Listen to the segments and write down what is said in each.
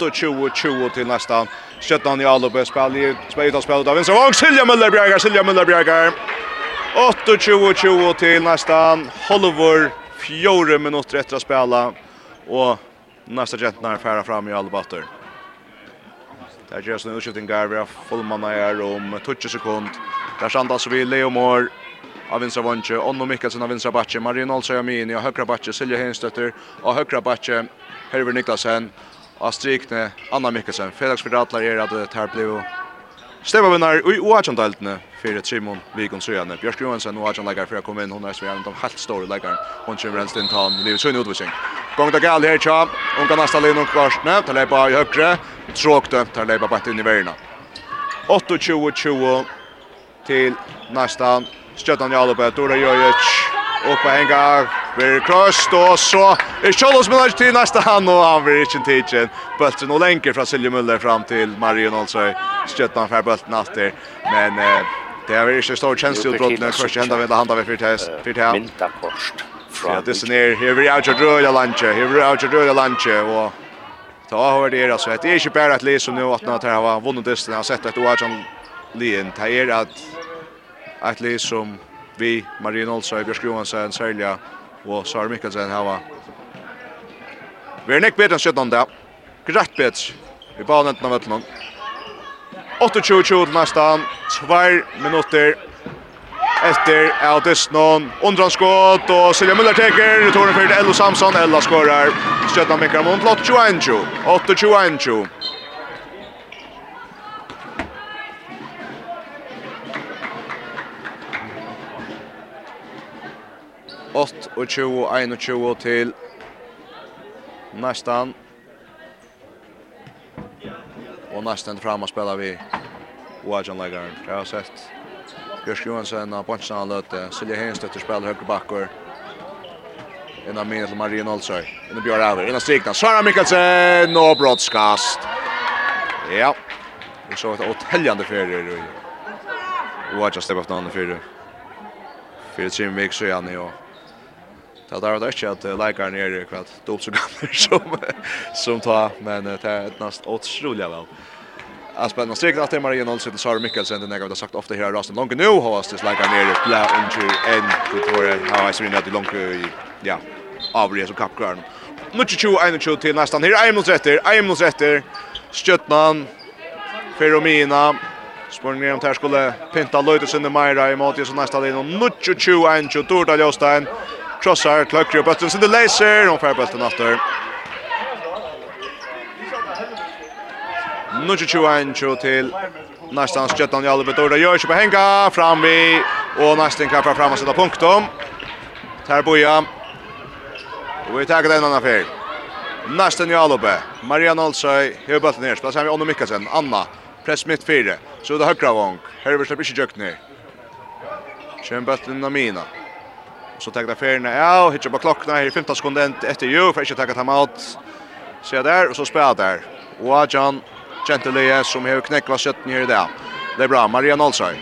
28-20 til nästa. Sjöttan i Alope spelar i spelet av spelet av Vincent Wong. Silja Müller Bjergar, Silja Müller Bjergar. 28-20 til nästa. Holvor, fjore minutter etter å spela, Och nästa jenten er färra fram i alle batter. Det er gjør sånn utskifting der, vi har fullmanna här om 20 sekund. Där sandas vi Leo Moore av vinstra vantje, Onno Mikkelsen av vinstra batje, Marino Alsayamini av Högra batje, Silja Henstøtter av høyre batje, Herver Niklasen, av strikne Anna Mikkelsen. Fredagsfyrdatlar er at det her blir Steva vinnar i Oachan-deltene fyrir Trimon Vikon Søyane. Bjørk Johansen, Oachan-leikar for å komme inn. Hun er sværen de helt store leikar. Hun kommer en stund til han, livet søgne utvisning. Gång det gale her, tja. Hun kan nasta Lino Karsne. Tar leipa i høyre. Tråkte, tar leipa bare inn i verina. 28-20 til næsta. Stjøttan Jalopet, Dora Jojic. Oppa en gang blir kröst och så är Cholos med till nästa hand och han blir inte titchen. Bulten och länker från Silje Müller fram till Marion alltså stöttar för bulten efter. Men eh, det är väl inte stor chans till brott när första hända vid handa vid Fyrtäs. Fyrtäs. Minta kost. Ja, det är ner. Här vi out your röda lunch. Här vi out your röda lunch och ta har det alltså. Det är inte bara att läsa nu att när det har var vunnit dysten har sett att Oajan Lien tar er att att lis som vi Marion Olsson Bjørsk Johansson sälja og Sara Mikkelsen hava Vi er nekk betre enn 17 da. Greit Vi i banen av Vøtland. 28-20 til nestan, 2 minutter efter av Dysnon. Undran skått, og Silja Müller teker, returen fyrir Ello Samson, Ella skårar, Stjøtna Mikkar mot 8-21-20, 8-21-20. og 20, 21 til nästan. Og nästan fram og spela vi Wajan Legaren. Jeg har sett Bjørsk Johansson av Ponsen han løte. Silje Henstøtter spiller høyre bakker. Inna minnet til Marie Nolsøy. Inna Bjørn Aver. Inna strikna. Sara Mikkelsen og brottskast. Ja. Vi så et åteljande ferier. Wajan stepper på den andre ferier. Fyrir trim vik så gjerne jo. Ja. Det där det inte att läkaren är det kvart dop så gammal som som tar men det är ett näst otroligt väl. Att spänna strikt att Maria Nolsen till Sara Mikkelsen den jag har sagt ofta här Rasen långt nu har oss det läkaren är det blå injury and Victoria I så that långt i ja avre och kapkvarn. Mycket tjo en tjo till nästan här är mot rätter är mot rätter Stjötnan Feromina Spurningar om det här skulle pinta Løytesen i Meira i Matias og nästa linje. Nutsju 21, Torda Ljostein. Krossar, klöcker upp ötten, Sindel laser. hon färger bötten efter. Nudge 21 till nästan skjuttan i alldeles Orda gör sig på hänga fram vi och nästan kan fram och sätta punkt om. Här boja. Och vi tar den andra fel. Nästan i alldeles. Marian Olsøy, hur bötten ner. Spelar vi Anna Mikkelsen, Anna press mitt fyra. Så det högra vång. Här är vi släpper inte jökt ner. Kör bötten av mina. Så tar det färna. Ja, hittar på klockan här 15 sekunder efter ju för att ta ta out. Så där och så spelar där. Och John Gentile som har knäckt vad skötten här. Det är bra. Maria Nolsson.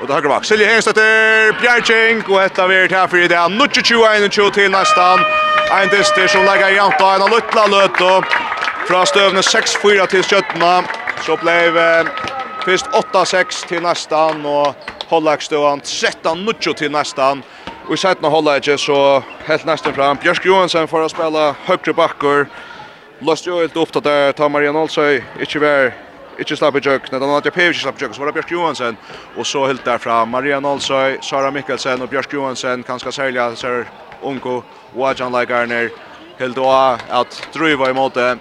Och det högerback bak. Silje Hengstetter, Bjergjeng, och ett av er her for i det. Nå 21-21 till nästan. En dyster som lägger jant av en av Lutla och från stövne 6-4 till skjøttene. Så blev eh, först 8-6 till nästan. Och Hollagstøen 13-0 till nästan. Och i sættene holder ikke, så helt nesten fram. Bjørsk Johansen får å spille høyre bakker. Løst jo helt opp til der, tar Marian Olsøy, ikke vær, ikke slapp i jøk. Nei, Nadja Pevic ikke slapp i jøk, så var det Bjørsk Johansen. Og så helt derfra, Marian Olsøy, Sara Mikkelsen og Bjørsk Johansen, kanskje særlig at ser Unko og Adjan Leikarner. Helt da at Druiva i måte,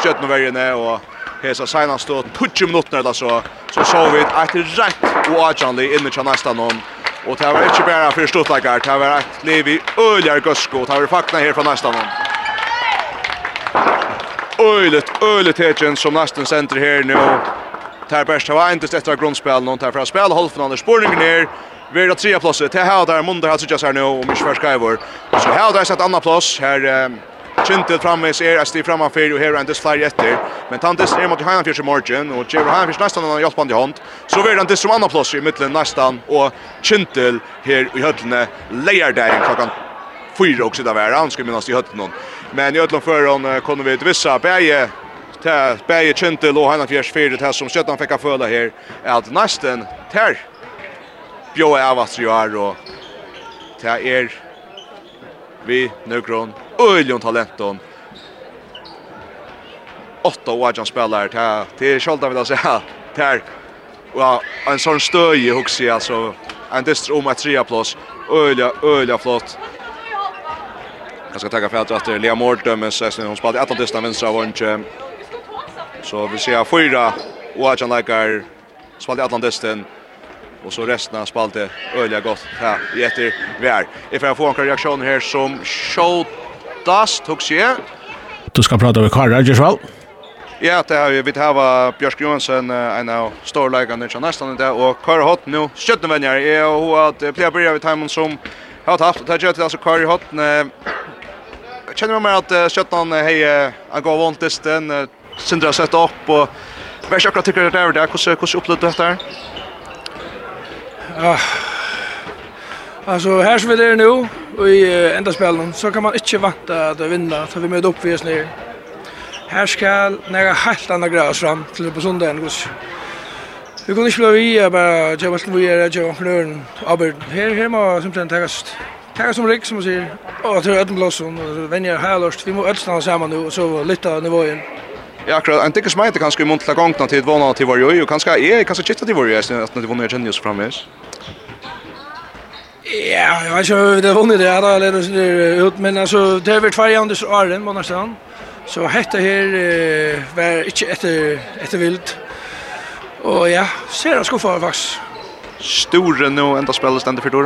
skjøttene og hesa seinast og 20 minutter eller så, så så vi et rett og Adjan Leikarner inne til nesten noen. Och det var inte bara för Stuttlagar. det var ett liv i Öljar Gusko. Det var fakna här från nästan honom. Ölet, öjligt hedgen som nästan center här nu. Tar bäst var inte sett av grundspel någon tar för att spela halv från spårningen ner. Vi är att trea plåset. Det här där Munda har suttit här nu och Mishvar Skyvor. Så här där satt andra plås. Här Kintel framvis er ett stig framför och här är det flyr efter. Men Tantis är mot Heinz Fischer Morgan och Jerry Heinz Fischer nästan har hjälpt i hand. Så blir det som andra plats i mitten nästan och Kintel här i höllne lejer där klockan fyra också där var han skulle minnas i höllen. Men i höllen för hon kunde vi vissa bäge till bäge Kintel och Heinz Fischer för det här som Sjötan han fick föla här att nästan tär Bjóa avast jo og ta er vi nøkron öljon talenton. Åtta och Ajan spelar till till Scholta vill jag säga. Där ja, en sån stöj huxi alltså en dyster om att trea plus. Öliga, öliga flott. Jag ska tacka för att efter Lea Mortem så hon spelade ett av dysterna vänstra vånche. Så vi ser fyra och Ajan likar spelade Atlantesten och så resten spalte öliga gott här i efter vär. Ifall jag får en reaktion här som show oftast, tog jeg. Du skal prata med Karl Rajersvall. Ja, det har vi Vi har Björk Johansson, en av storleikene til nesten i det. og Kari Hotten nå, skjøttenvenner, jeg og hun at flere bryr av timen som har haft, det har gjort altså Kari Hotten, kjenner meg at skjøtten hei, han går vondt listen, Sindra sett opp, og hva er ikke akkurat tykker det er det, hvordan opplevde du dette her? Ja, Alltså här som vi är nu, i enda spelen så kan man inte vänta att vinna för vi möter upp vi ner. Här ska några helt andra grejer fram till på söndagen gus. Vi kunde inte bli vi bara jag måste vi är jag för den aber här här må simpelthen tagas tagas som rik som säger och tror att blås och vänjer härlost vi måste ödsla samman nu och så lite nivån. Ja, akkurat. En tycker smajte kanskje i muntla gångna till tid vana til var ju og kanskje jeg, kanskje kitta til var ju at når de vana er genius framvis. Ja, jag vet inte det vunnit det här eller så där ut men alltså det har varit två andra så är det Så hette här eh, var inte efter efter vilt. Och ja, ser jag skuffa få vax. Store nu ända spelar ständigt för då.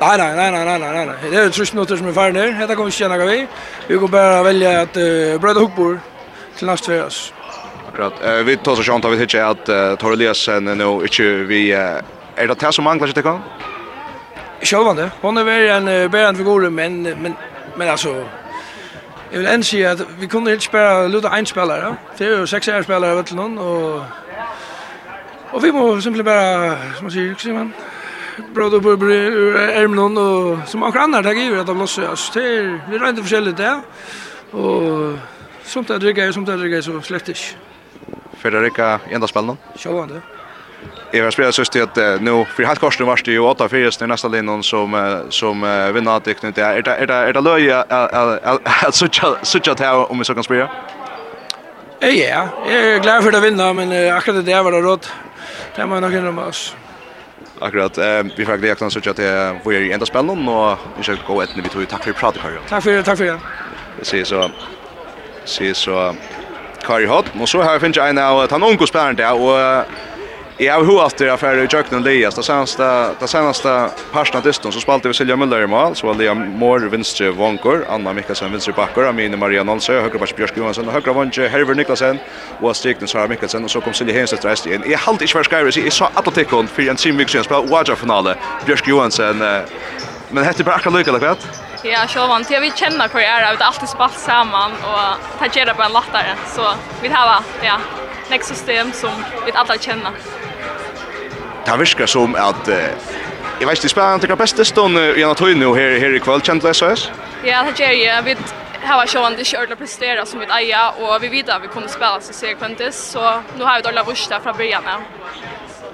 Nej nej nej nej nej nej. Det är trus nu som är färd där. Hetta kommer känna vi. Vi går bara välja att uh, bröda hookbor till nästa veras. Akkurat. Uh, vi tar så sjön tar vi hitcha att Torreliasen nu inte vi är det det som manglar sig det kan? sjølvande. Hon är väl en bärande figur men men men alltså Jag vill enn si att vi kunde inte spela luta ein spelare. Det är ju er spelare vet noen, och och vi måste simpelt bara som man säger sier man bröd på ärmen och som också det där givet att de lossar alltså det er, vi rent forskjellig där. Och somt det dricker jag somt där dricker jag så slett ikke. Fyrir det enda ända Sjåvande, Jag har spelat det att nu för halvt korsen var det ju åtta fyrast i nästa linjen som som vinner att det inte är det är det är det löje att sucha sucha om vi så kan spela. Ja, ja. Jag är glad för att vinna men akkurat det där var det råd. Det man nog en oss. Akkurat. Eh vi fick det kan sucha till vi är i enda spännande och vi ska gå ett när vi tog tack för pratet Karl. Tack för det, tack för det. Vi ses så ses så Kari Hott, og så har finns finnet en av den unge der, og Jag har hört det för i Jöknen Elias. Det senaste det senaste parstna diston så spaltade vi Silja Müller i mål så var det Mår vänster vankor, Anna Mikkelsen vänster backar, Amine Maria Nolse, högra back Björk Johansson, högra vänster Herver Niklasen och Stignes Sara Mikkelsen och så kom Silja Henstedt rest in. Jag halt inte var skärs i så att det kom för en simvik sen spel Waja finale. Björk Johansson men hette bara akkurat lika lätt. Ja, så vant vi känner hur det är att allt är spalt samman och tager det på en lattare så vi har ja, nästa system som vi alla känner det virker som at uh, Jeg vet ikke, spiller han til beste stund i en av tøyne her, her i kveld, kjent det SOS? Ja, det gjør jeg. Vi har vært det ikke ordentlig presteret som vi eier, og vi vet at vi kunne spille oss i sekventis, så nå har vi dårlig vurs der fra begynne.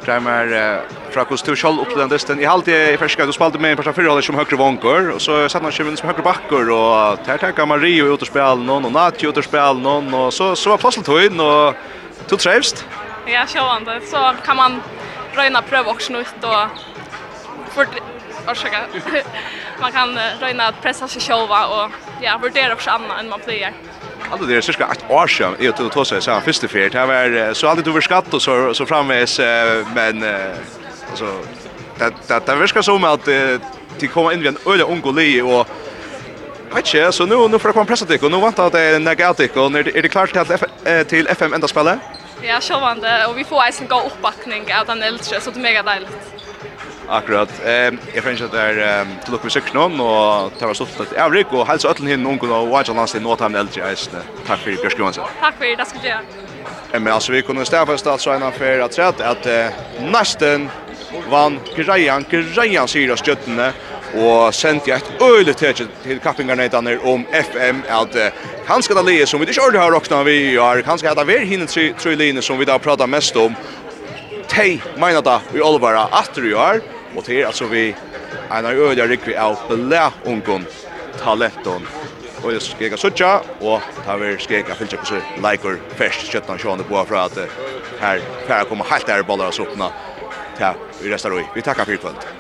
Kramer, uh, fra hvordan du selv opplevde den desten, i halvtid i ferska, du spalte med en person fyrhåller som høyre vanker, og så satt han kjøven som høyre bakker, og der tenker Mario ut og spille noen, og Natio ut og spille noen, og så, så var plassen tøyne, og du trevst? Ja, sjående, så kan man röna pröva också nytt och för orsaka man kan röna att pressa sig själva och ja värdera också annat än man plejer Alltså det är cirka ett år sedan jag tog ta sig sen första fjärd. Det var så alltid över skatt och så, så framvis men alltså det, det, det verkar som att till kommer in vid en öde ungoli och vet inte, så nu, nu får jag komma pressa dig och nu väntar att det är negativt och är det klart till, till FM enda spelet? Ja, sjåvande. Og vi får eisen god oppbakning av den eldre, så det er mega deilig. Akkurat. Ehm jag finns att där till lucka sig noen, och det var stått att Avrik och øtlen öllen hin någon och watcha last i Northam LG Ice. Tack för Björk Johansson. Tack för det, det ska du gjøre. Men alltså vi kunde stäva altså så en affär att at att nesten vann Krajan Krajan syra av och sent sendte jeg et till til kappingarna där om FM att kanskje det lige som vi inte körde har rockna vi gjør, kanske det er hinner tre tre linjer som vi da pratar mest om. Tej mener da vi allvar att du gör och det alltså vi en av öliga rikvi av belä ungon talenton och jag skega sucha och tar vi skega fylja på så liker fest köttan sjön på för att här her kommer helt där bollar att öppna. til vi restar. Vi tackar för kvällen.